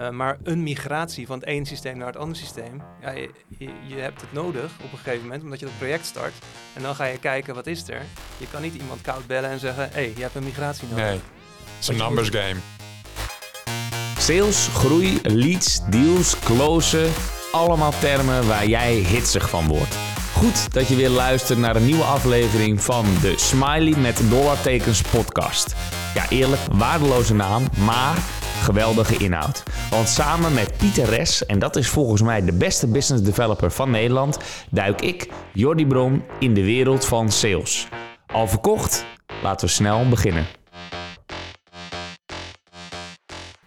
Uh, maar een migratie van het ene systeem naar het andere systeem, ja, je, je, je, hebt het nodig op een gegeven moment, omdat je dat project start. En dan ga je kijken, wat is er? Je kan niet iemand koud bellen en zeggen, hé, hey, je hebt een migratie nodig. Nee, het is een numbers game. Sales, groei, leads, deals, closen, allemaal termen waar jij hitsig van wordt. Goed dat je weer luistert naar een nieuwe aflevering van de Smiley met dollartekens podcast. Ja, eerlijk, waardeloze naam, maar geweldige inhoud. Want samen met Pieter Res, en dat is volgens mij de beste business developer van Nederland, duik ik, Jordi Bron, in de wereld van sales. Al verkocht? Laten we snel beginnen.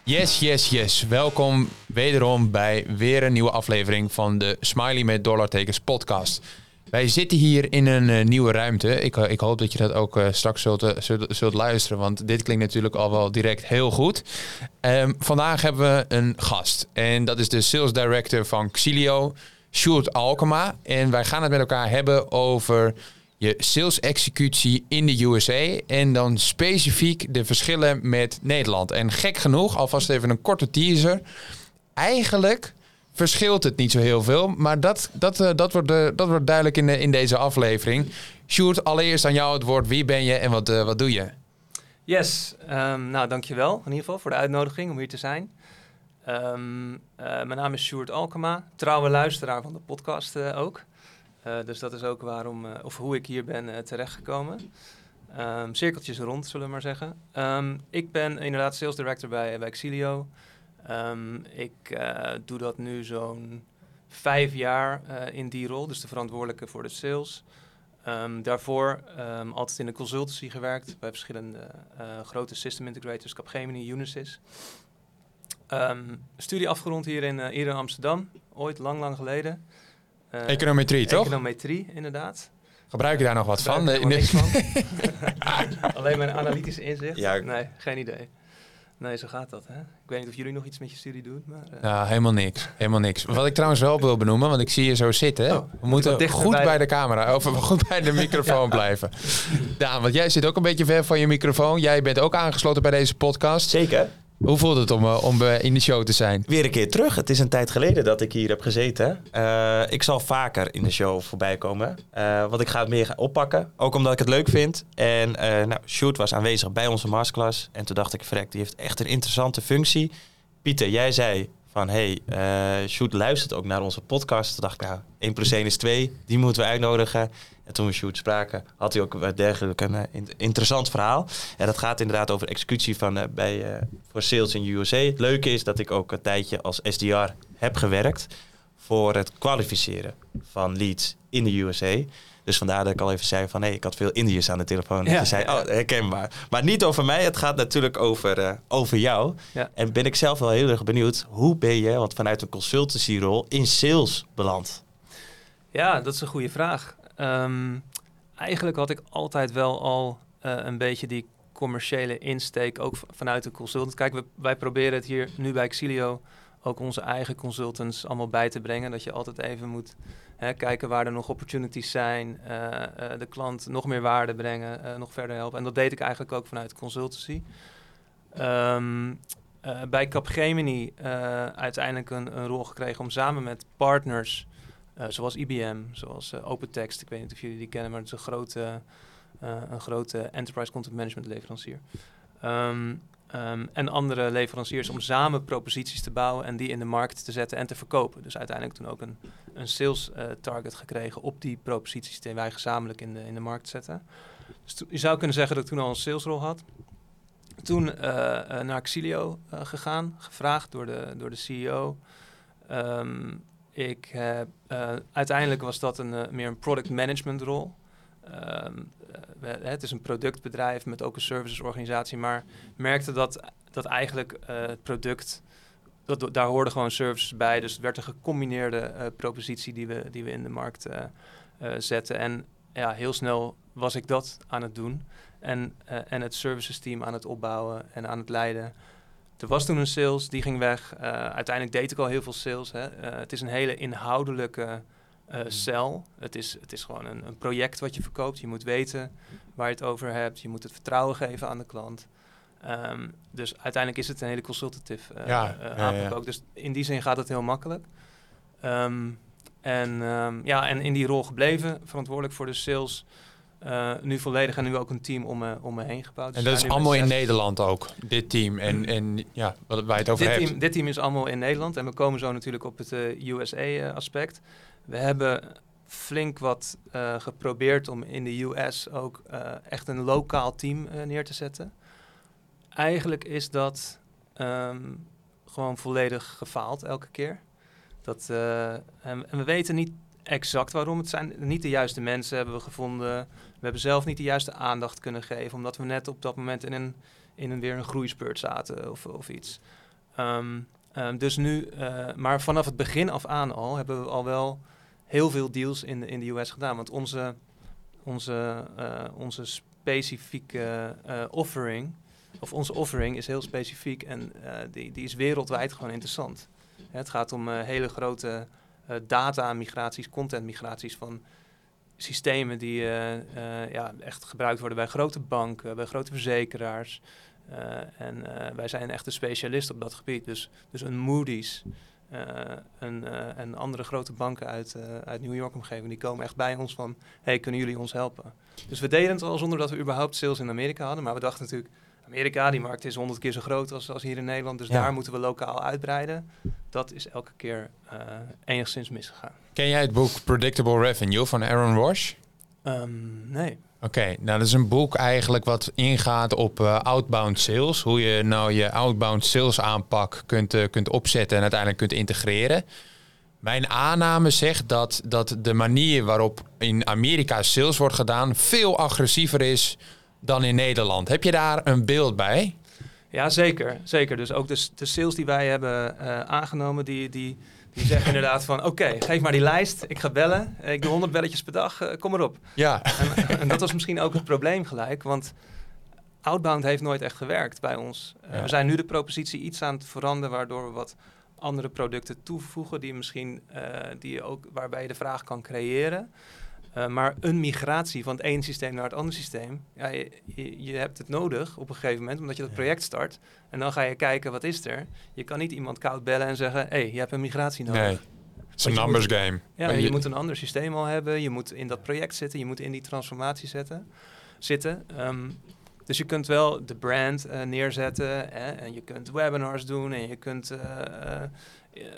Yes, yes, yes. Welkom wederom bij weer een nieuwe aflevering van de Smiley met dollartekens podcast. Wij zitten hier in een uh, nieuwe ruimte. Ik, uh, ik, hoop dat je dat ook uh, straks zult, zult, luisteren, want dit klinkt natuurlijk al wel direct heel goed. Um, vandaag hebben we een gast en dat is de Sales Director van Xilio, Sjoerd Alkema. En wij gaan het met elkaar hebben over je sales executie in de USA en dan specifiek de verschillen met Nederland. En gek genoeg, alvast even een korte teaser. Eigenlijk verschilt het niet zo heel veel. Maar dat, dat, uh, dat, wordt, dat wordt duidelijk in, in deze aflevering. Sjoerd, allereerst aan jou het woord. Wie ben je en wat, uh, wat doe je? Yes, um, nou dankjewel in ieder geval voor de uitnodiging om hier te zijn. Um, mijn naam is Sjoerd Alkema, trouwe luisteraar van de podcast ook. dus dat is ook waarom, of hoe ik hier ben terechtgekomen. Um, cirkeltjes rond, zullen we maar zeggen. ik ben inderdaad sales director bij, bij Xilio. Um, ik uh, doe dat nu zo'n vijf jaar uh, in die rol, dus de verantwoordelijke voor de sales. Um, daarvoor um, altijd in de consultancy gewerkt bij verschillende uh, grote system integrators, Capgemini, Unisys. studie afgerond hier in, hier in Amsterdam, ooit lang, lang geleden. econometrie, toch? Econometrie, inderdaad. Gebruik je daar nog wat van? In de... van. Alleen mijn analytische inzicht? Ja. Nee, geen idee. Nee, zo gaat dat. Hè? Ik weet niet of jullie nog iets met je studie doen. Maar, uh... Ja, helemaal niks. Helemaal niks. Wat ik trouwens wel wil benoemen, want ik zie je zo zitten. Oh, we moeten goed bij de... camera, of goed bij de microfoon blijven. Daan, want jij zit ook een beetje ver van je microfoon. Jij bent ook aangesloten bij deze podcast. Zeker. Hoe voelt het om, uh, om uh, in de show te zijn? Weer een keer terug. Het is een tijd geleden dat ik hier heb gezeten. Uh, ik zal vaker in de show voorbij komen. want ik ga het meer oppakken. Ook omdat ik het leuk vind. En nou, was aanwezig bij onze masterclass. En toen dacht ik, verrek, die heeft echt een interessante functie. Pieter, jij zei van, hey, Sjoerd luistert ook naar onze podcast. Toen dacht ik, nou, 1 plus 1 is 2. Die moeten we uitnodigen. En toen we Sjoerd spraken, had hij ook dergelijk een uh, interessant verhaal. En dat gaat inderdaad over executie van, uh, bij, uh, voor sales in USA. Het leuke is dat ik ook een tijdje als SDR heb gewerkt voor het kwalificeren van leads in de USA. Dus vandaar dat ik al even zei van, hé, hey, ik had veel Indiërs aan de telefoon. En ja, je zei, oh, herkenbaar. Maar niet over mij, het gaat natuurlijk over, over jou. Ja. En ben ik zelf wel heel erg benieuwd, hoe ben je, want vanuit een consultancyrol, in sales beland? Ja, dat is een goede vraag. Um, eigenlijk had ik altijd wel al uh, een beetje die commerciële insteek, ook vanuit de consultant. Kijk, wij proberen het hier nu bij Xilio ook onze eigen consultants allemaal bij te brengen. Dat je altijd even moet hè, kijken waar er nog opportunities zijn, uh, uh, de klant nog meer waarde brengen, nog verder helpen. En dat deed ik eigenlijk ook vanuit consultancy. Um, bij Capgemini uiteindelijk een, een, rol gekregen om samen met partners zoals IBM, zoals uh, OpenText. Ik weet niet of jullie die kennen, maar het is een grote, uh, een grote enterprise content management leverancier. Um, um, en andere leveranciers om samen proposities te bouwen en die in de markt te zetten en te verkopen. Dus uiteindelijk toen ook een, een sales target gekregen op die proposities die wij gezamenlijk in de, in de markt zetten. Dus je zou kunnen zeggen dat ik toen al een salesrol had. Toen naar Xilio gegaan, gevraagd door de, door de CEO. Um, ik heb, uh, uiteindelijk was dat een, uh, meer een product management rol. Um, uh, het is een productbedrijf met ook een servicesorganisatie, maar merkte dat, dat eigenlijk het product, dat, daar hoorden gewoon services bij. Dus het werd een gecombineerde propositie die we, die we in de markt zetten. En ja, heel snel was ik dat aan het doen. En, en het services team aan het opbouwen en aan het leiden. Er was toen een sales, die ging weg. Uh, uiteindelijk deed ik al heel veel sales. Hè. Uh, het is een hele inhoudelijke uh, cel. Het is, het is gewoon een, een, project wat je verkoopt. Je moet weten waar je het over hebt. Je moet het vertrouwen geven aan de klant. Ehm, dus uiteindelijk is het een hele consultative Ja, aanpak ook. Dus in die zin gaat het heel makkelijk. Ehm, en, ehm, ja, en in die rol gebleven, verantwoordelijk voor de sales. Eh, nu volledig en nu ook een team om me, om me heen gebouwd. En Dus dat is allemaal in Nederland ook, dit team. En, en ja, wat waar je het over dit hebt. team, dit team is allemaal in Nederland en we komen zo natuurlijk op het eh, USA-aspect. we hebben flink wat eh, geprobeerd om in de US ook eh, echt een lokaal team eh, neer te zetten. Eigenlijk is dat ehm, gewoon volledig gefaald elke keer. Dat, eh, en, en we weten niet exact waarom. Het zijn niet de juiste mensen hebben we gevonden. We hebben zelf niet de juiste aandacht kunnen geven, omdat we net op dat moment in een, in een weer een groeispurt zaten of, of iets. Ehm, ehm, dus nu, eh, maar vanaf het begin af aan al hebben we al wel heel veel deals in, de- in de US gedaan. Want onze, onze, eh, onze specifieke eh, offering, of onze offering is heel specifiek en die, die is wereldwijd gewoon interessant. Het gaat om hele grote data-migraties, content-migraties van systemen die eh, eh, ja, echt gebruikt worden bij grote banken, bij grote verzekeraars. Eh, en wij zijn echt een specialist op dat gebied. Dus, dus een Moody's een, en andere grote banken uit, uit New York omgeving, die komen echt bij ons van, hey, kunnen jullie ons helpen? Dus we deden het al zonder dat we überhaupt sales in Amerika hadden, maar we dachten natuurlijk, Amerika, die markt is honderd keer zo groot als, als hier in Nederland, dus Ja. daar moeten we lokaal uitbreiden. Dat is elke keer eh, enigszins misgegaan. Ken jij het boek Predictable Revenue van Aaron Walsh? Ehm, nee. Oké, nou dat is een boek eigenlijk wat ingaat op eh, outbound sales. Hoe je nou je outbound sales aanpak kunt, eh, kunt opzetten en uiteindelijk kunt integreren. Mijn aanname zegt dat, dat de manier waarop in Amerika sales wordt gedaan veel agressiever is dan in Nederland. Heb je daar een beeld bij? Ja, zeker. zeker. Dus ook de, de sales die wij hebben eh, aangenomen, die, die, die zeggen inderdaad van... oké, geef maar die lijst, ik ga bellen. Eh, Ik doe 100 belletjes per dag, eh, kom erop. Ja, En, en dat was misschien ook het probleem gelijk, want outbound heeft nooit echt gewerkt bij ons. Ja. We zijn nu de propositie iets aan het veranderen, waardoor we wat andere producten toevoegen die misschien, die ook, waarbij je de vraag kan creëren. Eh, maar een migratie van het ene systeem naar het andere systeem, ja, je, je, je hebt het nodig op een gegeven moment, omdat je dat project start. En dan ga je kijken, wat is er? Je kan niet iemand koud bellen en zeggen, hé, hey, je hebt een migratie nodig. nee. Het is een numbers game. Ja, je, je- moet een ander systeem al hebben. Je moet in dat project zitten. Je moet in die transformatie zetten, zitten. Ehm, dus je kunt wel de brand eh, neerzetten. En je kunt webinars doen. En je kunt eh,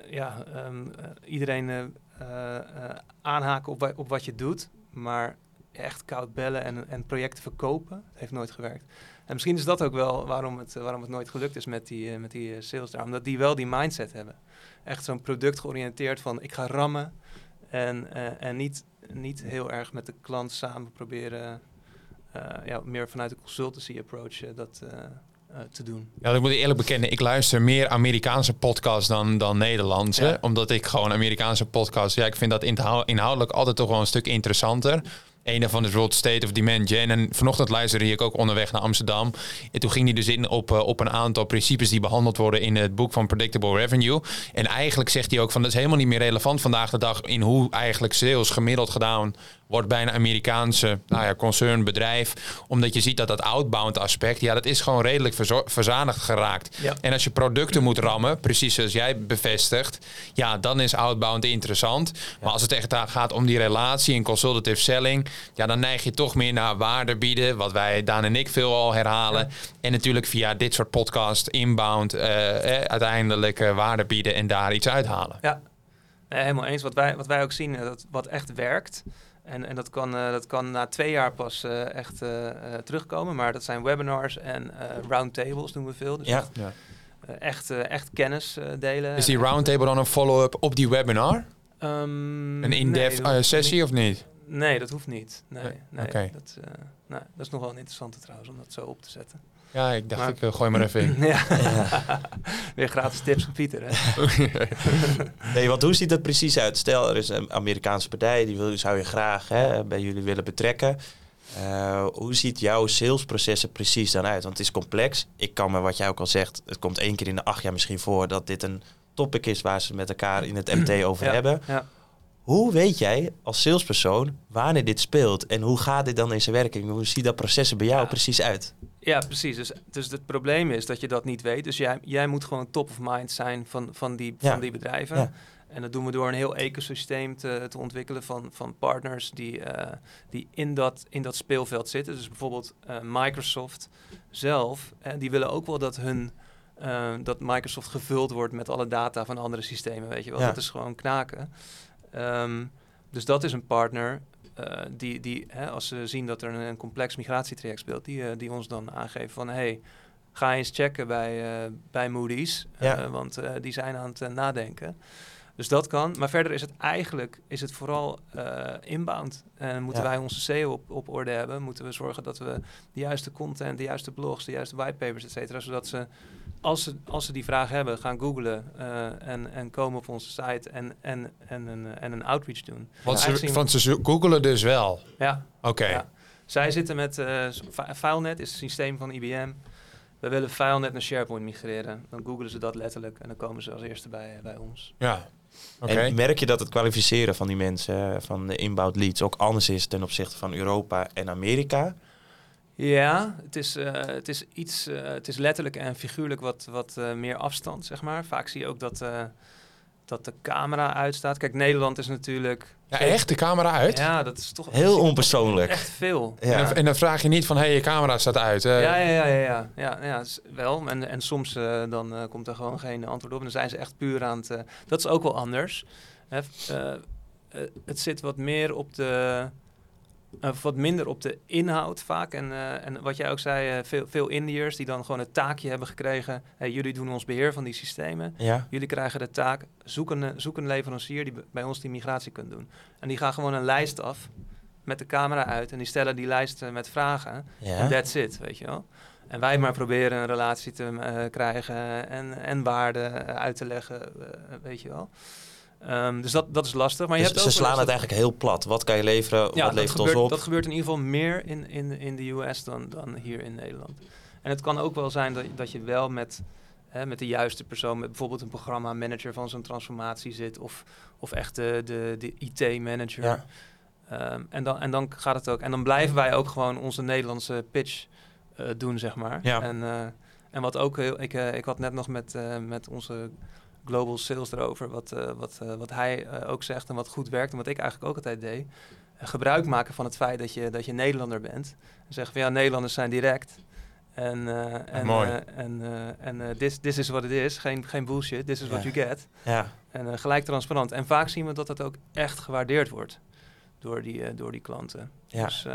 ja, ehm, eh, iedereen eh, eh, eh, aanhaken op, op wat je doet. Maar echt koud bellen en, en projecten verkopen, heeft nooit gewerkt. En misschien is dat ook wel waarom het, waarom het nooit gelukt is met die, eh, met die eh, sales daar. Omdat die wel die mindset hebben. Echt zo'n product georiënteerd van ik ga rammen. En, eh, en niet, niet heel erg met de klant samen proberen, eh, ja, meer vanuit de consultancy approach eh, dat eh, eh, te doen. Ja, ik moet eerlijk bekennen, ik luister meer Amerikaanse podcasts dan, dan Nederlandse. Ja. Omdat ik gewoon Amerikaanse podcasts, ja, ik vind dat inhou- inhoudelijk altijd toch wel een stuk interessanter. Een daarvan is World State of Demand Gen. En vanochtend luisterde ik ook onderweg naar Amsterdam. En toen ging hij dus in op, eh, op een aantal principes die behandeld worden in het boek van Predictable Revenue. En eigenlijk zegt hij ook van dat is helemaal niet meer relevant vandaag de dag in hoe eigenlijk sales gemiddeld gedaan wordt bij een Amerikaanse nou ja, concernbedrijf. Omdat je ziet dat dat outbound aspect, ja, dat is gewoon redelijk verzadigd geraakt. Ja. En als je producten moet rammen, precies zoals jij bevestigt, ja, dan is outbound interessant. Maar als het echt gaat om die relatie en consultative selling, ja, dan neig je toch meer naar waarde bieden, wat wij, Daan en ik, veel al herhalen. En natuurlijk via dit soort podcast, inbound, eh, eh, uiteindelijk eh, waarde bieden en daar iets uithalen. Ja, nee, helemaal eens. Wat wij, wat wij ook zien, eh, dat wat echt werkt. En, en dat, kan, eh, dat kan na twee jaar pas eh, echt terugkomen. Maar dat zijn webinars en eh roundtables doen we veel. Dus Ja. echt, eh, echt, eh, echt kennis delen. Is die roundtable dan een follow-up op die webinar? Ehm, Een in-depth nee, sessie niet. of niet? Nee, dat hoeft niet. Nee, Nee, dat, eh, nee, dat is nog wel een interessante trouwens, om dat zo op te zetten. Ja, ik dacht Maar- ik eh, gooi maar even in. ja. Weer gratis tips van Pieter, hè? Nee, want hoe ziet dat precies uit? Stel, er is een Amerikaanse partij, die wil, zou je graag hè, bij jullie willen betrekken. Eh, hoe ziet jouw salesproces er precies dan uit? Want het is complex. Ik kan me, wat jij ook al zegt, het komt één keer in de acht jaar misschien voor dat dit een topic is waar ze met elkaar in het MT over Ja, hebben. Ja. Hoe weet jij als salespersoon wanneer dit speelt en hoe gaat dit dan in zijn werking? Hoe ziet dat proces er bij jou Ja. precies uit? Ja, precies. Dus, dus het probleem is dat je dat niet weet. Dus jij, jij moet gewoon top of mind zijn van, van, die, Ja. van die bedrijven. Ja. En dat doen we door een heel ecosysteem te, te ontwikkelen van, van partners die, eh, die in, dat, in dat speelveld zitten. Dus bijvoorbeeld eh, Microsoft zelf, eh, die willen ook wel dat hun dat Microsoft gevuld wordt met alle data van andere systemen, weet je wel. Dat is gewoon knaken. Ehm, dus dat is een partner eh, die, die hè, als ze zien dat er een, een complex migratietraject speelt, die, eh, die ons dan aangeven van hey, ga eens checken bij, eh, bij Moody's, Ja. want die zijn aan het nadenken. Dus dat kan. Maar verder is het eigenlijk is het vooral eh, inbound. En moeten Ja. wij onze SEO op, op orde hebben. Moeten we zorgen dat we de juiste content, de juiste blogs, de juiste whitepapers, et cetera. Zodat ze als, ze, als ze die vraag hebben, gaan googlen eh, en, en komen op onze site en, en, en, een, en een outreach doen. Want ze, Aangezien- want ze googelen dus wel. Ja, Oké. Ja. zij zitten met Fi- FileNet, is het systeem van IBM. We willen FileNet naar SharePoint migreren. Dan googelen ze dat letterlijk en dan komen ze als eerste bij, bij ons. Ja. En merk je dat het kwalificeren van die mensen, eh, van de inbound leads, ook anders is ten opzichte van Europa en Amerika? Ja, het is, eh, het is iets, eh, het is letterlijk en figuurlijk wat, wat meer afstand, zeg maar. Vaak zie je ook dat, dat de camera uitstaat. Kijk, Nederland is natuurlijk... Ja, echt? De camera uit? Ja, dat is toch Heel onpersoonlijk. echt veel. Ja. En, dan, en dan vraag je niet van, hé, je camera staat uit. eh. Ja, ja, ja, ja, ja, ja, ja wel. En, en soms eh, dan eh, komt er gewoon geen antwoord op. En dan zijn ze echt puur aan het... dat is ook wel anders. Hè, het zit wat meer op de... eh, wat minder op de inhoud vaak. En, eh, en wat jij ook zei, eh, veel, veel Indiërs die dan gewoon het taakje hebben gekregen. Hey, jullie doen ons beheer van die systemen. Ja, Jullie krijgen de taak, zoek een, zoek een leverancier die bij ons die migratie kunt doen. En die gaan gewoon een lijst af met de camera uit. En die stellen die lijst met vragen. En that's it, weet je wel. En wij maar proberen een relatie te krijgen en, en waarden eh, uit te leggen, weet je wel. Ehm, dus dat, dat is lastig. Maar je Dus hebt ze ook slaan het dat- eigenlijk heel plat. Wat kan je leveren? ja, wat levert gebeurt, ons op? dat gebeurt in ieder geval meer in, in, in de US dan, dan hier in Nederland. En het kan ook wel zijn dat, dat je wel met, hè, met de juiste persoon, met bijvoorbeeld een programma-manager van zo'n transformatie zit, of, of echt de, de, de IT-manager. Ja. Ehm, en, dan, en dan gaat het ook. En dan blijven wij ook gewoon onze Nederlandse pitch eh, doen, zeg maar. Ja. En, eh, en wat ook heel. Ik, eh, ik had net nog met, met onze global sales erover. Wat, eh, wat, eh, wat hij eh, ook zegt en wat goed werkt. En wat ik eigenlijk ook altijd deed. Gebruik maken van het feit dat je, dat je Nederlander bent. En zeggen van ja, Nederlanders zijn direct. En, eh, en, mooi. eh, en, en this, this is what it is. Geen, geen bullshit. This is what Ja. you get. Ja. En gelijk transparant. En vaak zien we dat dat ook echt gewaardeerd wordt door die, door die klanten. Ja. Dus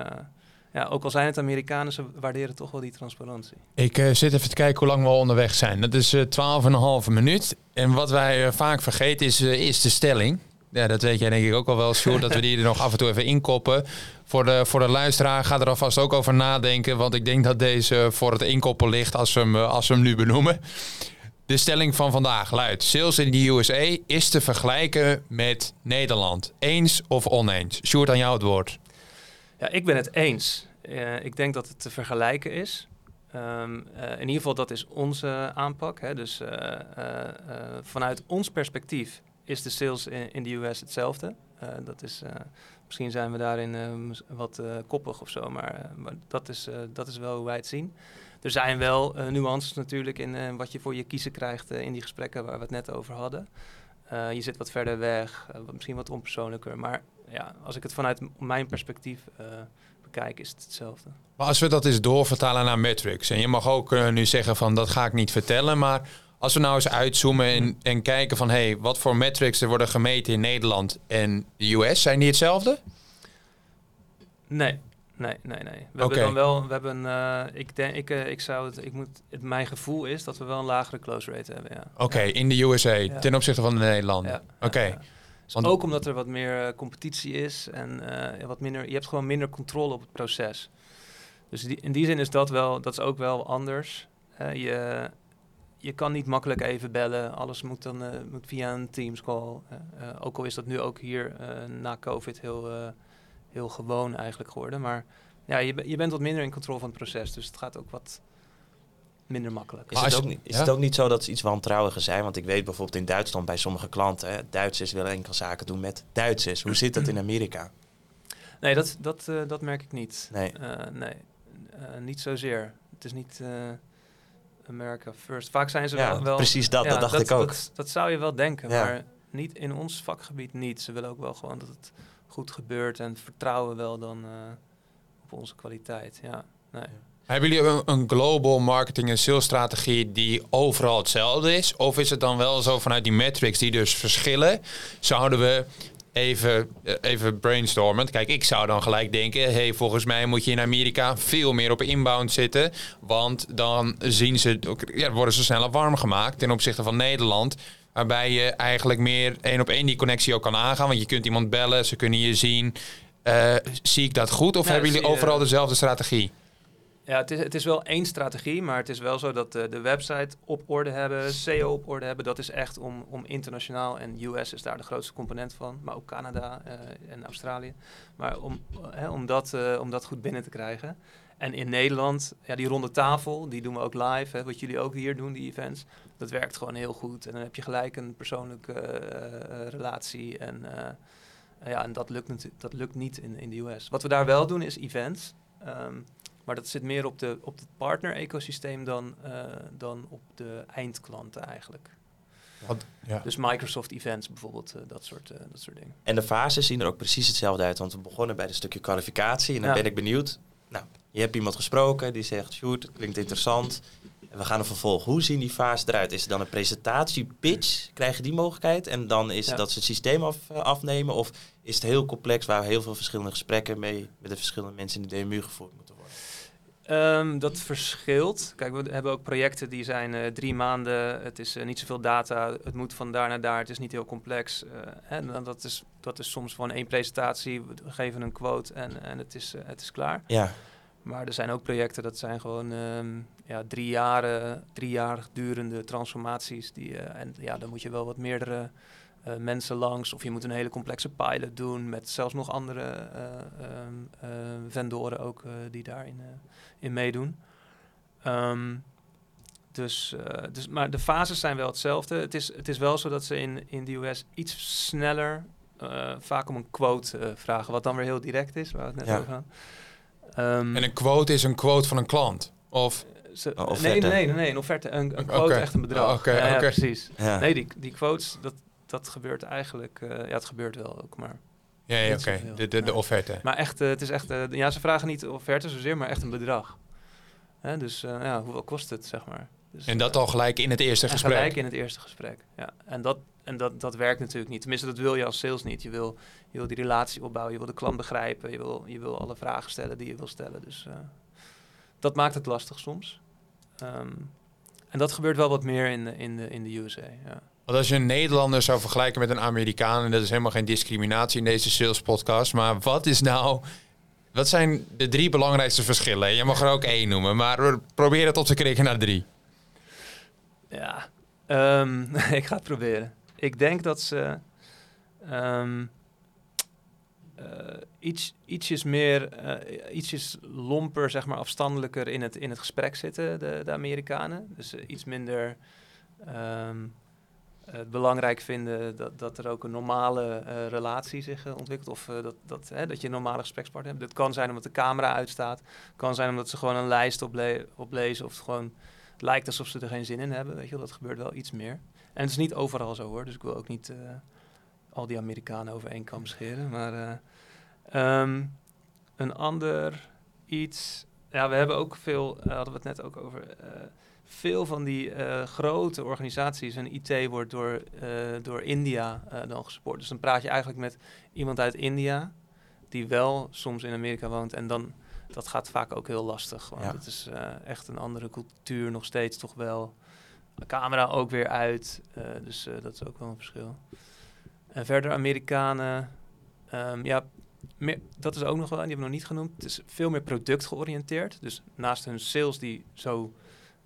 ja, ook al zijn het Amerikanen, ze waarderen toch wel die transparantie. Ik eh, zit even te kijken hoe lang we al onderweg zijn. Dat is eh 12,5 minuut. En wat wij eh, vaak vergeten is, is de stelling. Ja, dat weet jij denk ik ook al wel, Sjoerd, dat we die er nog af en toe even inkoppen. Voor de, voor de luisteraar, ga er alvast ook over nadenken. Want ik denk dat deze voor het inkoppen ligt als we hem, als we hem nu benoemen. De stelling van vandaag luidt: Sales in de USA is te vergelijken met Nederland. Eens of oneens? Sjoerd, aan jou het woord. Ja, ik ben het eens. Eh, ik denk dat het te vergelijken is. Ehm, eh, in ieder geval, dat is onze aanpak. Hè. Dus eh, vanuit ons perspectief is de sales in, de US hetzelfde. Dat is, misschien zijn we daarin wat koppig of zo, maar, maar dat, is, dat is wel hoe wij het zien. Er zijn wel nuances natuurlijk in wat je voor je kiezen krijgt in die gesprekken waar we het net over hadden. Je zit wat verder weg, misschien wat onpersoonlijker. Maar ja, als ik het vanuit mijn perspectief eh, bekijk, is het hetzelfde. Maar als we dat eens doorvertalen naar metrics. En je mag ook eh, nu zeggen van dat ga ik niet vertellen. Maar als we nou eens uitzoomen en, en kijken van hé, hey, wat voor metrics er worden gemeten in Nederland en de US, zijn die hetzelfde? Nee, nee, nee, nee. We hebben dan wel, we hebben, eh, ik denk, ik, ik zou het, ik moet, het, mijn gevoel is dat we wel een lagere close rate hebben, ja. Oké, in de USA Ja. ten opzichte van de Nederlanden. Oké. Ook omdat er wat meer eh, competitie is en eh, wat minder, je hebt gewoon minder controle op het proces. Dus in die zin is dat wel, dat is ook wel anders. Eh, je, je kan niet makkelijk even bellen. Alles moet dan moet via een Teams call. Ook al is dat nu ook hier na COVID heel, heel gewoon eigenlijk geworden. Maar ja, je, je bent wat minder in controle van het proces. Dus het gaat ook wat minder makkelijk. Is, het ook, je- niet, is ja? het ook niet zo dat ze iets wantrouwiger zijn? Want ik weet bijvoorbeeld in Duitsland bij sommige klanten... Hè, Duitsers willen enkel zaken doen met Duitsers. Hoe zit dat in Amerika? Nee, dat, dat, eh, dat merk ik niet. Nee. Eh, nee, Eh, niet zozeer. Het is niet eh, America first. Vaak zijn ze Ja, wel, wel... precies dat, ja, dat dacht ik ook. Dat, dat zou je wel denken, Ja. maar niet in ons vakgebied niet. Ze willen ook wel gewoon dat het goed gebeurt en vertrouwen wel dan eh, op onze kwaliteit. Ja, nee. Hebben jullie een, een global marketing en sales strategie die overal hetzelfde is? Of is het dan wel zo vanuit die metrics die dus verschillen? Zouden we even, eh, even brainstormen. Kijk, ik zou dan gelijk denken... hey, volgens mij moet je in Amerika veel meer op inbound zitten. Want dan zien ze, ja, worden ze sneller warm gemaakt ten opzichte van Nederland. Waarbij je eigenlijk meer één op één die connectie ook kan aangaan. Want je kunt iemand bellen, ze kunnen je zien. Eh, zie ik dat goed? Of Ja, hebben jullie overal dezelfde strategie? Ja, het is, het is wel één strategie, maar het is wel zo dat de, de website op orde hebben, SEO op orde hebben. Dat is echt om, om internationaal, en US is daar de grootste component van, maar ook Canada eh, en Australië. Maar om, eh, hè, om, dat, eh, om dat goed binnen te krijgen. En in Nederland, ja, die ronde tafel, die doen we ook live, hè, wat jullie ook hier doen, die events. Dat werkt gewoon heel goed. En dan heb je gelijk een persoonlijke eh, eh, relatie. En, eh, ja, en dat lukt, dat lukt niet in, in de US. Wat we daar wel doen is events. Ehm, maar dat zit meer op, de, op het partner-ecosysteem dan, eh, dan op de eindklanten eigenlijk. Ja. Dus Microsoft Events bijvoorbeeld, eh, dat, soort, eh, dat soort dingen. En de fases zien er ook precies hetzelfde uit. Want we begonnen bij het stukje kwalificatie. En dan Ja. ben ik benieuwd. Nou, je hebt iemand gesproken die zegt, shoot, klinkt interessant. En we gaan een vervolg. Hoe zien die fases eruit? Is het dan een presentatie, pitch? Krijg je die mogelijkheid? En dan is het Ja. dat ze het systeem af, afnemen? Of is het heel complex waar heel veel verschillende gesprekken mee met de verschillende mensen in de DMU gevoerd moeten Ehm, dat verschilt. Kijk, we hebben ook projecten die zijn eh, drie maanden. Het is eh, niet zoveel data. Het moet van daar naar daar. Het is niet heel complex. en dan dat, is, dat is soms gewoon één presentatie. We geven een quote en, en het, is, het is klaar. Ja, Maar er zijn ook projecten, dat zijn gewoon ehm, ja, drie, jaren, drie jaar durende transformaties. Die, en ja, dan moet je wel wat meerdere eh, mensen langs. Of je moet een hele complexe pilot doen met zelfs nog andere eh, ehm, eh, vendoren ook eh, die daarin eh, in meedoen. Ehm, dus, eh, dus, maar de fases zijn wel hetzelfde. Het is, het is wel zo dat ze in, in de US iets sneller eh, vaak om een quote eh, vragen. Wat dan weer heel direct is, waar we het net Ja. over gaan. Ehm, En een quote is een quote van een klant. Of, nee, nee, nee, nee, een offerte. Een, een quote, echt een bedrag. Oké, ja, ja, oké. precies. ja. Nee, die, die quotes, dat, dat gebeurt eigenlijk... eh, ja, het gebeurt wel ook, maar... ja, ja oké, de, de, de offerte. Maar echt, eh, het is echt... eh, ja, ze vragen niet offerte zozeer, maar echt een bedrag. Hè, dus ja, hoeveel kost het, zeg maar. Dus, En dat al gelijk in het eerste gesprek. gelijk in het eerste gesprek. Ja. En, dat, en dat, dat werkt natuurlijk niet. Tenminste, dat wil je als sales niet. Je wil, je wil die relatie opbouwen, je wil de klant begrijpen, je wil, je wil alle vragen stellen die je wil stellen. Dus dat maakt het lastig soms. Ehm, en dat gebeurt wel wat meer in de, in de, in de USA. Ja. Want als je een Nederlander zou vergelijken met een Amerikaan, en dat is helemaal geen discriminatie in deze sales podcast, maar wat is nou, wat zijn de drie belangrijkste verschillen? Je mag er ook één noemen, maar probeer het op te krikken naar drie. Ja, ehm, ik ga het proberen. Ik denk dat ze ehm, eh, iets, ietsjes meer, eh, ietsjes lomper, zeg maar, afstandelijker in het, in het gesprek zitten, de, de Amerikanen. Dus eh, iets minder ehm, het belangrijk vinden dat, dat er ook een normale eh, relatie zich eh, ontwikkelt. Of eh, dat, dat, hè, dat je een normale gesprekspartner hebt. Dat kan zijn omdat de camera uitstaat. kan zijn omdat ze gewoon een lijst ople oplezen of het gewoon lijkt alsof ze er geen zin in hebben. Weet je dat gebeurt wel iets meer. En het is niet overal zo hoor, dus ik wil ook niet eh, al die Amerikanen over één kam scheren. Maar eh, ehm, een ander iets. Ja, we hebben ook veel, eh, hadden we het net ook over. Veel van die eh, grote organisaties en IT wordt door, eh, door India eh, dan gesupport. Dus dan praat je eigenlijk met iemand uit India, die wel soms in Amerika woont. En dan, dat gaat vaak ook heel lastig. Want Ja. het is echt een andere cultuur nog steeds toch wel. De camera ook weer uit. dus dat is ook wel een verschil. En verder Amerikanen. ehm, ja, meer, dat is ook nog wel, en die hebben we nog niet genoemd. Het is veel meer productgeoriënteerd. Dus naast hun sales die zo,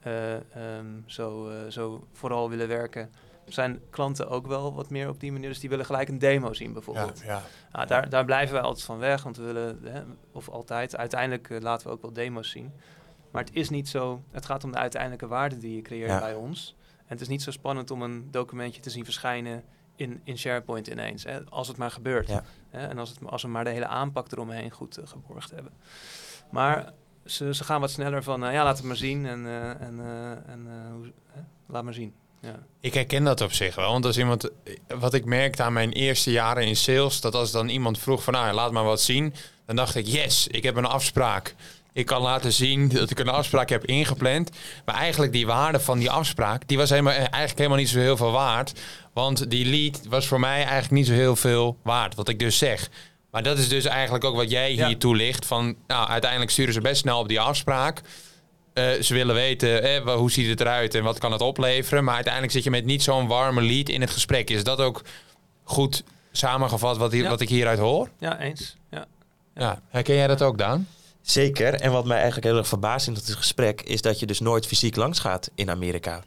eh, ehm, zo, eh, zo vooral willen werken, zijn klanten ook wel wat meer op die manier. Dus die willen gelijk een demo zien bijvoorbeeld. Ja, ja. Nou, daar, daar blijven wij altijd van weg, want we willen, hè, of altijd, uiteindelijk eh, laten we ook wel demo's zien. Maar het is niet zo, het gaat om de uiteindelijke waarde die je creëert Ja. bij ons. En het is niet zo spannend om een documentje te zien verschijnen in, in SharePoint ineens, hè, als het maar gebeurt. Hè, en als, het, als we maar de hele aanpak eromheen goed eh, geborgd hebben. Maar ze, ze gaan wat sneller van, nou ja, laat het maar zien en, eh, en, eh, en eh, hoe, laat maar zien. Ja. Ik herken dat op zich wel. Want als iemand, wat ik merkte aan mijn eerste jaren in sales, dat als dan iemand vroeg van, nou, laat maar wat zien, dan dacht ik, yes, ik heb een afspraak. Ik kan laten zien dat ik een afspraak heb ingepland. Maar eigenlijk die waarde van die afspraak, die was helemaal, eigenlijk helemaal niet zo heel veel waard. Want die lead was voor mij eigenlijk niet zo heel veel waard, wat ik dus zeg. Maar dat is dus eigenlijk ook wat jij Ja. hier toelicht. Van, nou, uiteindelijk sturen ze best snel op die afspraak. Eh, ze willen weten eh, hoe ziet het eruit en wat kan het opleveren. Maar uiteindelijk zit je met niet zo'n warme lead in het gesprek. Is dat ook goed samengevat wat, hier, Ja. wat ik hieruit hoor? ja, eens. Ja. Ja. Herken jij dat ook, Daan? Zeker. En wat mij eigenlijk heel erg verbaast in dat gesprek... is dat je dus nooit fysiek langs gaat in Amerika.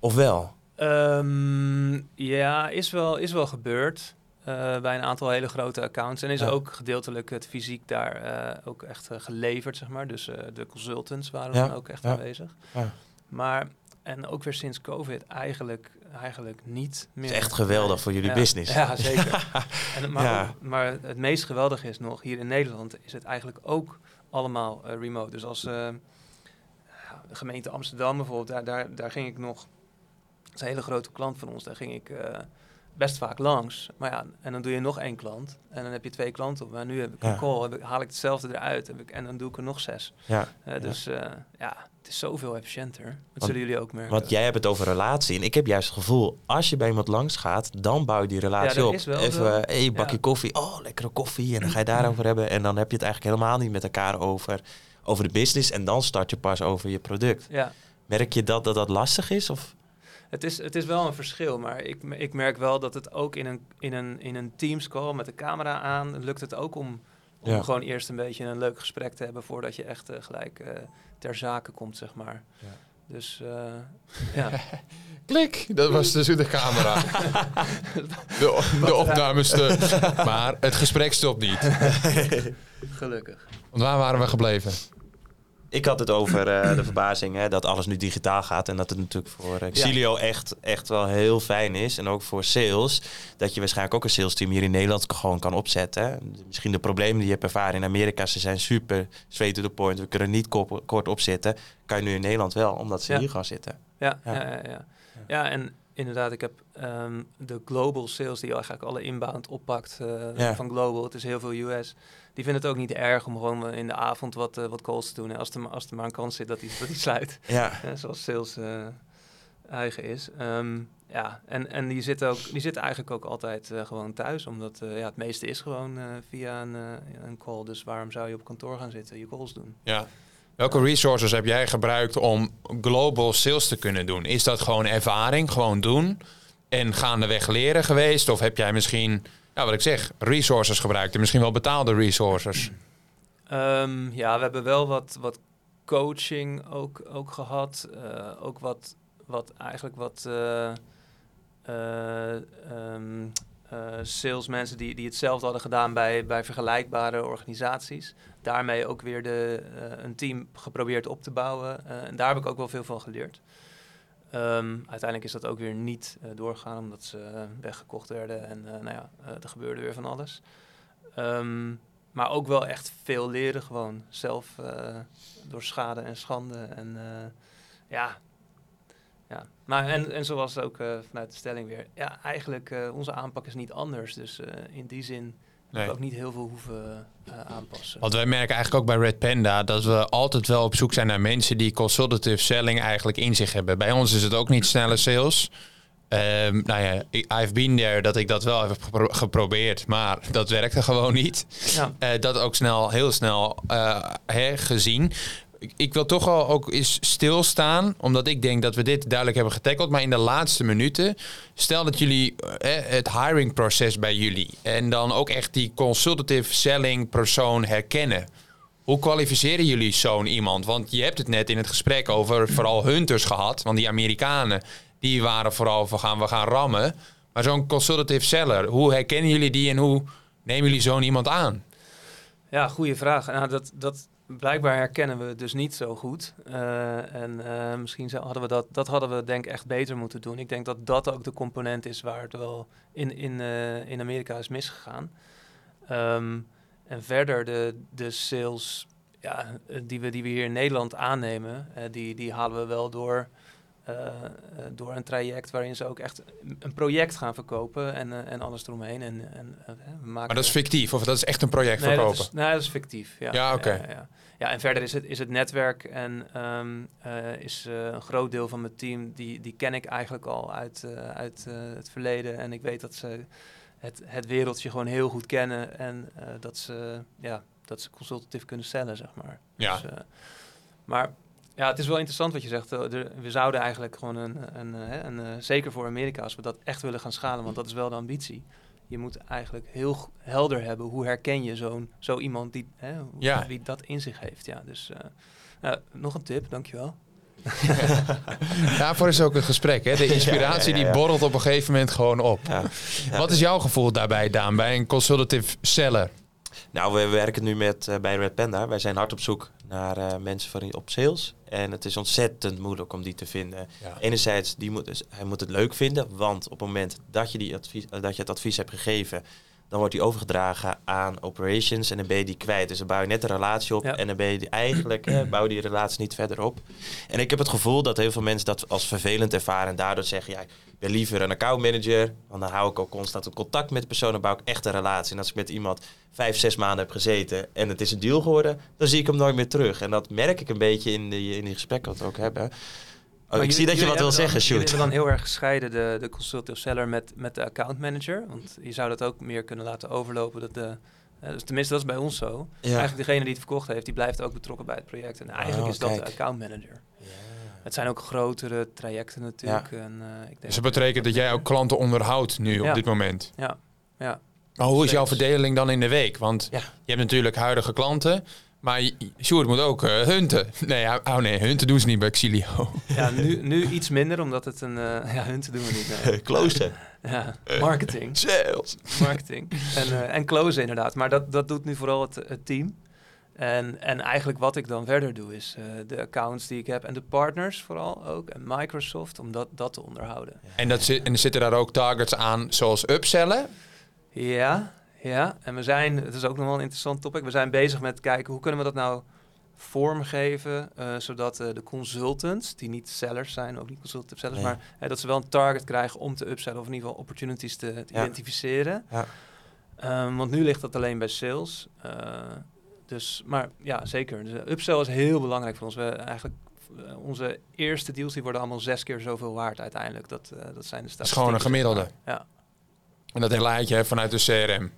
Of wel? Ehm, ja, is wel, is wel gebeurd. Eh, bij een aantal hele grote accounts. En is Ja. ook gedeeltelijk het fysiek daar eh, ook echt eh, geleverd, zeg maar. Dus de consultants waren Ja, dan ook echt ja. aanwezig. Ja. Maar, en ook weer sinds COVID eigenlijk, eigenlijk niet meer. Het is echt geweldig voor jullie business. Ja, zeker. en, maar, ook- maar het meest geweldige is nog, hier in Nederland is het eigenlijk ook allemaal remote. Dus als de gemeente Amsterdam bijvoorbeeld, daar, daar, daar ging ik nog, dat is een hele grote klant van ons, daar ging ik best vaak langs. Maar ja, en dan doe je nog één klant en dan heb je twee klanten op. Maar nu heb ik Ja. een call, heb ik, haal ik hetzelfde eruit heb ik, en dan doe ik er nog zes. Ja. Eh, dus eh, ja, het is zoveel efficiënter. Dat Want- zullen jullie ook merken. Want jij hebt het over relatie. En ik heb juist het gevoel, als je bij iemand langs gaat, dan bouw je die relatie op. is wel Even, eh, hey, bakje Ja. koffie. Oh, lekkere koffie. En dan ga je daarover hebben. En dan heb je het eigenlijk helemaal niet met elkaar over, over de business. En dan start je pas over je product. Ja. Merk je dat dat, dat lastig is? Of? Het is, het is wel een verschil, maar ik, ik merk wel dat het ook in een, in een, in een Teams call met de camera aan lukt het ook om, om Ja. gewoon eerst een beetje een leuk gesprek te hebben voordat je echt eh, gelijk eh, ter zake komt, zeg maar. Ja. Dus eh, ja, Klik, dat was dus de camera. De, de opnames. te- Maar het gesprek stopt niet. gelukkig. Want waar waren we gebleven? Ik had het over eh, de verbazing hè, dat alles nu digitaal gaat. En dat het natuurlijk voor Xilio echt, echt wel heel fijn is. En ook voor sales. Dat je waarschijnlijk ook een sales team hier in Nederland gewoon kan opzetten. Misschien de problemen die je hebt ervaren in Amerika. Ze zijn super straight to the point. We kunnen niet kop- kort opzitten. Kan je nu in Nederland wel, omdat ze Ja. hier gaan zitten. Ja, Ja. ja. Ja, en inderdaad, ik heb ehm, de global sales die eigenlijk alle inbound oppakt eh, van global. Het is heel veel US. Die vinden het ook niet erg om gewoon in de avond wat, eh, wat calls te doen. Hè, als, er, maar- als er maar een kans zit dat hij dat die sluit. Ja, hè, zoals sales eh, eigen is. Ehm, ja, en, en die zitten ook, die zitten eigenlijk ook altijd eh, gewoon thuis. Omdat eh, ja, het meeste is gewoon eh, via een, een call. Dus waarom zou je op kantoor gaan zitten, je calls doen? Ja. Welke resources heb jij gebruikt om global sales te kunnen doen? Is dat gewoon ervaring, gewoon doen en gaandeweg leren geweest? Of heb jij misschien, ja, wat ik zeg, resources gebruikt en misschien wel betaalde resources? Ehm, ja, we hebben wel wat, wat coaching ook, ook gehad. Eh, ook wat, wat eigenlijk wat eh, eh, ehm, eh, salesmensen die, die hetzelfde hadden gedaan bij, bij vergelijkbare organisaties. Daarmee ook weer de, een team geprobeerd op te bouwen. En daar heb ik ook wel veel van geleerd. Ehm, uiteindelijk is dat ook weer niet eh, doorgegaan omdat ze eh, weggekocht werden en eh, nou ja, er gebeurde weer van alles. Ehm, maar ook wel echt veel leren gewoon. Zelf door schade en schande. En ja. ja. Maar en, en zoals ook vanuit de stelling weer. Ja, eigenlijk uh, onze aanpak is niet anders. Dus uh, in die zin nee. we ook niet heel veel hoeven uh, aanpassen. Want wij merken eigenlijk ook bij Red Panda dat we altijd wel op zoek zijn naar mensen die consultative selling eigenlijk in zich hebben. Bij ons is het ook niet snelle sales. Um, nou ja, I've been there dat ik dat wel heb gepro geprobeerd, maar dat werkte gewoon niet. Ja. Uh, dat ook snel, heel snel uh, hè, gezien. Ik, ik, wil toch wel ook eens stilstaan, omdat ik denk dat we dit duidelijk hebben getackled. Maar in de laatste minuten, stel dat jullie uh, het hiringproces bij jullie en dan ook echt die consultative selling persoon herkennen. Hoe kwalificeren jullie zo'n iemand? Want je hebt het net in het gesprek over vooral hunters gehad, want die Amerikanen die waren vooral van gaan we gaan rammen. Maar zo'n consultative seller, hoe herkennen jullie die en hoe nemen jullie zo'n iemand aan? Ja, goede vraag. Nou, dat, dat, blijkbaar herkennen we het dus niet zo goed. Uh, en uh, misschien hadden we dat, dat hadden we denk ik echt beter moeten doen. Ik denk dat dat ook de component is waar het wel in, in, uh, in Amerika is misgegaan. Um, en verder de, de sales ja, eh, die, we, die we hier in Nederland aannemen, eh, die, die halen we wel door, eh, eh, door een traject waarin ze ook echt een project gaan verkopen en, eh, en alles eromheen. En, en, eh, we maken Maar dat is fictief, of dat is echt een project nee, dat verkopen? is, nee, dat is fictief. Ja, Ja, oké. Ja, ja. Ja, en verder is het, is het netwerk en ehm, eh, is eh, een groot deel van mijn team, die, die ken ik eigenlijk al uit, eh, uit eh, het verleden. En ik weet dat ze het, het wereldje gewoon heel goed kennen en eh, dat, ze, ja, dat ze consultative kunnen stellen, zeg maar. Ja. Dus, eh, maar ja, het is wel interessant wat je zegt. eh, we zouden eigenlijk gewoon een, een, eh, hè, een, eh, zeker voor Amerika, als we dat echt willen gaan schalen, want dat is wel de ambitie. Je moet eigenlijk heel helder hebben hoe herken je zo'n zo iemand die, hè, hoe- Ja. die dat in zich heeft. Ja, dus eh, nou, nog een tip, dankjewel. Daarvoor is ook een gesprek. Hè? De inspiratie Ja, ja, ja, ja. die borrelt op een gegeven moment gewoon op. Ja. Ja. Wat is jouw gevoel daarbij, Daan, bij een consultative seller? Nou, we werken nu met, bij Red Panda. Wij zijn hard op zoek naar eh, mensen voor op sales. En het is ontzettend moeilijk om die te vinden. Ja. Enerzijds, die moet, dus hij moet het leuk vinden. Want op het moment dat je, die advies, dat je het advies hebt gegeven... dan wordt die overgedragen aan operations en dan ben je die kwijt. Dus dan bouw je net een relatie op Ja. en dan ben je die eigenlijk... eh, bouw die relatie niet verder op. En ik heb het gevoel dat heel veel mensen dat als vervelend ervaren... en daardoor zeggen, ja, ik ben liever een accountmanager... want dan hou ik ook constant in contact met de persoon... en bouw ik echt een relatie. En als ik met iemand vijf, zes maanden heb gezeten en het is een deal geworden, dan zie ik hem nooit meer terug. En dat merk ik een beetje in die, in die gesprekken wat we ook hebben. Oh, Maar ik jullie- zie dat je wat wil zeggen, Jullie shoot. hebben dan heel erg gescheiden de, de consultative seller met, met de account manager. Want je zou dat ook meer kunnen laten overlopen. Dat de, eh, dus tenminste, dat is bij ons zo. Ja. Eigenlijk degene die het verkocht heeft, die blijft ook betrokken bij het project. En eigenlijk Oh, is dat de account manager. Het zijn ook grotere trajecten natuurlijk. En, eh, ik denk Dus dat betekent dat jij ook klanten onderhoudt nu op Ja. dit moment. Ja, ja. Maar hoe is jouw verdeling dan in de week? Want Ja. je hebt natuurlijk huidige klanten, maar je- Sjoerd moet ook eh, hunten. Nee, oh nee, hunten doen ze niet bij Xilio. ja nu, nu iets minder, omdat het een... eh ja, hun te doen we niet. Nee. Closen. Ja, marketing. Sales. marketing. En, eh en closen inderdaad. Maar dat, dat doet nu vooral het, het team. En, en eigenlijk wat ik dan verder doe is eh, de accounts die ik heb en de partners vooral ook. En Microsoft, om dat, dat te onderhouden. En, dat zit, en er zitten daar ook targets aan zoals upsellen. Ja, ja. En we zijn, het is ook nog wel een interessant topic, we zijn bezig met kijken hoe kunnen we dat nou vormgeven, eh, zodat eh, de consultants, die niet sellers zijn, ook niet sellers, Nee. maar eh, dat ze wel een target krijgen om te upsellen of in ieder geval opportunities te, te Ja. identificeren. Ja. Ehm, want nu ligt dat alleen bij sales. Eh, dus, maar ja, zeker. Dus, upsell is heel belangrijk voor ons. We eigenlijk onze eerste deals die worden allemaal zes keer zoveel waard uiteindelijk. Dat, eh, dat zijn de Dat is gewoon een statistieken, gemiddelde. Ja. En dat laat je vanuit de CRM.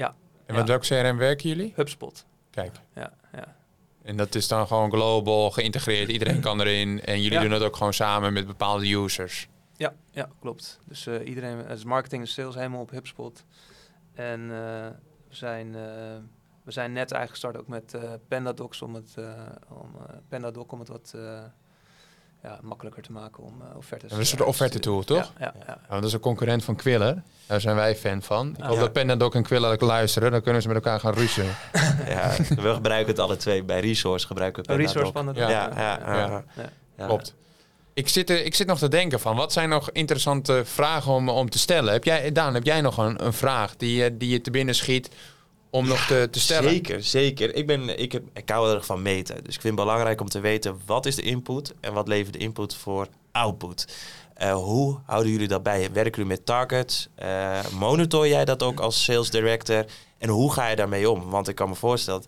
Ja. En met welk CRM werken jullie? HubSpot. Kijk. Ja, ja. En dat is dan gewoon global, geïntegreerd. Iedereen kan erin. En jullie doen het ook gewoon samen met bepaalde users. Ja, ja, klopt. Dus eh, iedereen, dus marketing en sales helemaal op HubSpot. En eh, we, zijn, eh, we zijn net eigenlijk gestart ook met eh Pandadocs om het, eh, om, eh, Pandadoc om het wat eh, ja, makkelijker te maken om uh, offertes En dat is eh, de te offerte sturen. tool, toch? Ja, ja, ja. Nou, dat is een concurrent van Quiller. Daar zijn wij fan van. Ik hoop Ah. dat Pandadoc en Quiller luisteren. Dan kunnen ze met elkaar gaan russen. Ja, we gebruiken het alle twee. Bij Resource gebruiken we Pandadoc. resource Pandadoc. Ja, Ja, ja, Ja. ja. Ja. ja. Klopt. Ik zit, er, ik zit nog te denken van, wat zijn nog interessante vragen om, om te stellen? Heb jij, Daan, heb jij nog een, een vraag die, je- die je te binnen schiet om nog te, te stellen? Zeker, zeker. Ik, ben, ik, heb, ik hou erg van meten. Dus ik vind het belangrijk om te weten wat is de input en wat levert de input voor output. Eh, hoe houden jullie dat bij? Werken jullie met targets? Eh, monitor jij dat ook als sales director? En hoe ga je daarmee om? Want ik kan me voorstellen,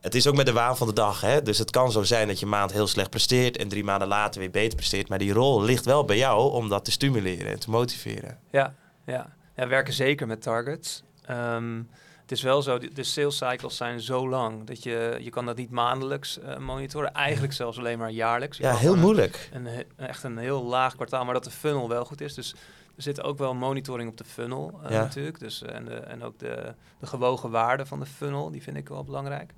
het is ook met de waan van de dag. Hè? Dus het kan zo zijn dat je maand heel slecht presteert en drie maanden later weer beter presteert. Maar die rol ligt wel bij jou om dat te stimuleren en te motiveren. Ja, ja. ja, we werken zeker met targets. Ehm, het is wel zo, de- sales cycles zijn zo lang dat je, je kan dat niet maandelijks eh, monitoren. Eigenlijk zelfs alleen maar jaarlijks. Je Ja, heel moeilijk. Een, echt een heel laag kwartaal, maar dat de funnel wel goed is. Dus er zit ook wel monitoring op de funnel eh, Ja. natuurlijk. Dus, eh, en de, en ook de, de gewogen waarde van de funnel, die vind ik wel belangrijk.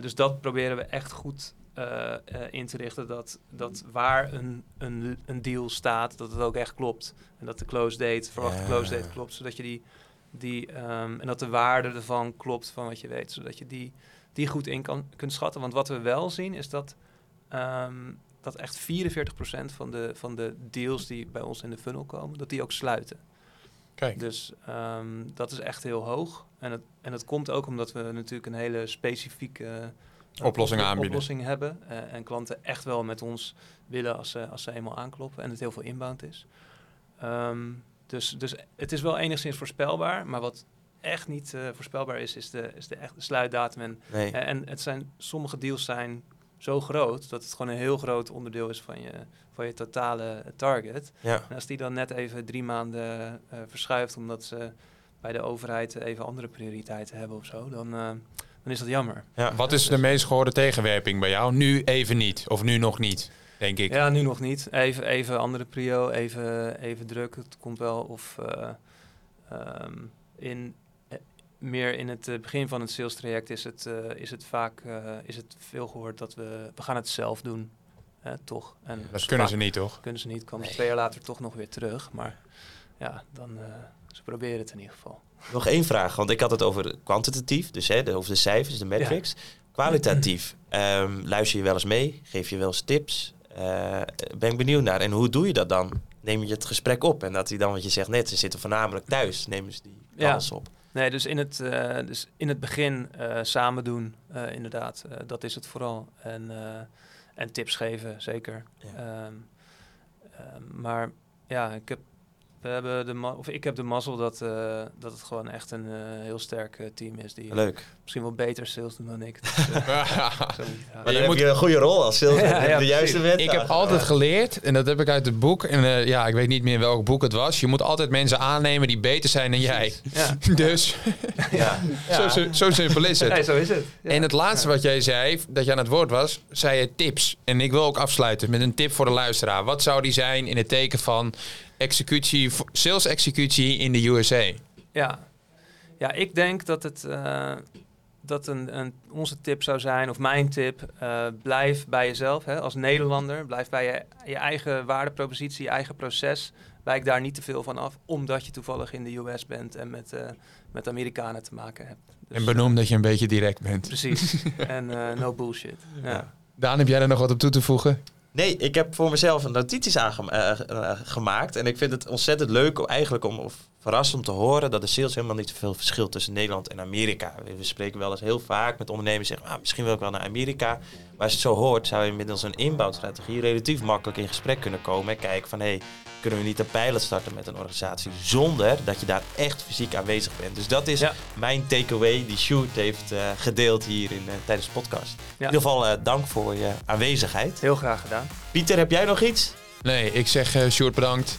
Dus dat proberen we echt goed in te richten. Dat, dat waar een, een, een deal staat, dat het ook echt klopt. En dat de close date, verwachte Ja. close date klopt. Zodat je die, die ehm, en dat de waarde ervan klopt van wat je weet. Zodat je die, die goed in kan, kunt schatten. Want wat we wel zien is dat, ehm, dat echt 44% van de, van de deals die bij ons in de funnel komen, dat die ook sluiten. Kijk, Dus ehm, dat is echt heel hoog. En het, en dat komt ook omdat we natuurlijk een hele specifieke Oplossingen op- aanbieden. oplossing hebben. eh, en klanten echt wel met ons willen als ze, als ze eenmaal aankloppen. En het heel veel inbound is. Ehm, dus, dus het is wel enigszins voorspelbaar. Maar wat echt niet eh, voorspelbaar is, is de, is de echte sluitdatum. En, Nee. eh, en het zijn, sommige deals zijn zo groot dat het gewoon een heel groot onderdeel is van je, van je totale target. Ja. En als die dan net even drie maanden eh, verschuift omdat ze bij de overheid even andere prioriteiten hebben of zo, dan, eh, dan is dat jammer. Ja. Wat is de meest gehoorde tegenwerping bij jou? Nu even niet. Of nu nog niet, denk ik. Ja, nu nog niet. Even, even andere prio, even, even druk. Het komt wel. Of eh, ehm, in, eh, meer in het eh, begin van het sales traject is het, eh, is het vaak eh, is het veel gehoord dat we, we gaan het zelf doen. Hè, toch? En Dat kunnen vaak ze niet, toch? Kunnen ze niet. Komen twee jaar later toch nog weer terug. Maar ja, dan eh, ze proberen het in ieder geval. Nog één vraag, want ik had het over kwantitatief, dus hè, de, over de cijfers, de metrics. Kwalitatief, ehm, luister je wel eens mee? Geef je wel eens tips? Eh, ben ik benieuwd naar. En hoe doe je dat dan? Neem je het gesprek op en dat hij dan, wat je zegt net, ze zitten voornamelijk thuis, nemen ze die Ja. kans op. Nee, dus in het, eh, dus in het begin eh, samen doen, inderdaad. Dat is het vooral. En, en tips geven, zeker. Ja. Ehm, ehm, maar ja, ik heb, we hebben de of ik heb de mazzel dat, eh, dat het gewoon echt een eh, heel sterk eh, team is. Die Leuk. misschien wel beter sales doen dan ik. Dus. Maar dan je heb moet- je een goede rol als sales. Ja, ja, de juiste wet. Ik heb altijd geleerd, en dat heb ik uit het boek, en eh, ja, ik weet niet meer welk boek het was. Je moet altijd mensen aannemen die beter zijn dan jij. ja. Dus Ja. zo, zo, zo simpel is het. Nee, zo is het. Ja. En het laatste Ja. wat jij zei, dat je aan het woord was, zei je tips. En ik wil ook afsluiten met een tip voor de luisteraar. Wat zou die zijn in het teken van executie, sales executie in de USA? Ja, ja ik denk dat het eh, dat een, een, onze tip zou zijn, of mijn tip, eh, blijf bij jezelf hè, als Nederlander. Blijf bij je, je eigen waardepropositie, je eigen proces. Wijk daar niet te veel van af, omdat je toevallig in de US bent en met, eh, met Amerikanen te maken hebt. Dus, En benoem dat je een beetje direct bent. Precies. en no bullshit. Ja. Ja. Daan, heb jij er nog wat op toe te voegen? Nee, ik heb voor mezelf een notities aangemaakt. en ik vind het ontzettend leuk eigenlijk om, verrast om te horen dat de sales helemaal niet zoveel verschilt tussen Nederland en Amerika. We, we spreken wel eens heel vaak met ondernemers die zeggen, ah, misschien wil ik wel naar Amerika. Maar als je het zo hoort, zou je middels een inbouwstrategie relatief makkelijk in gesprek kunnen komen en kijken van hé, hey, kunnen we niet een pilot starten met een organisatie zonder dat je daar echt fysiek aanwezig bent. Dus dat is Ja. mijn takeaway die Shoot heeft eh, gedeeld hier in, eh, tijdens de podcast. In ieder geval eh, dank voor je aanwezigheid. Heel graag gedaan. Pieter, heb jij nog iets? Nee, ik zeg eh Sjoerd bedankt.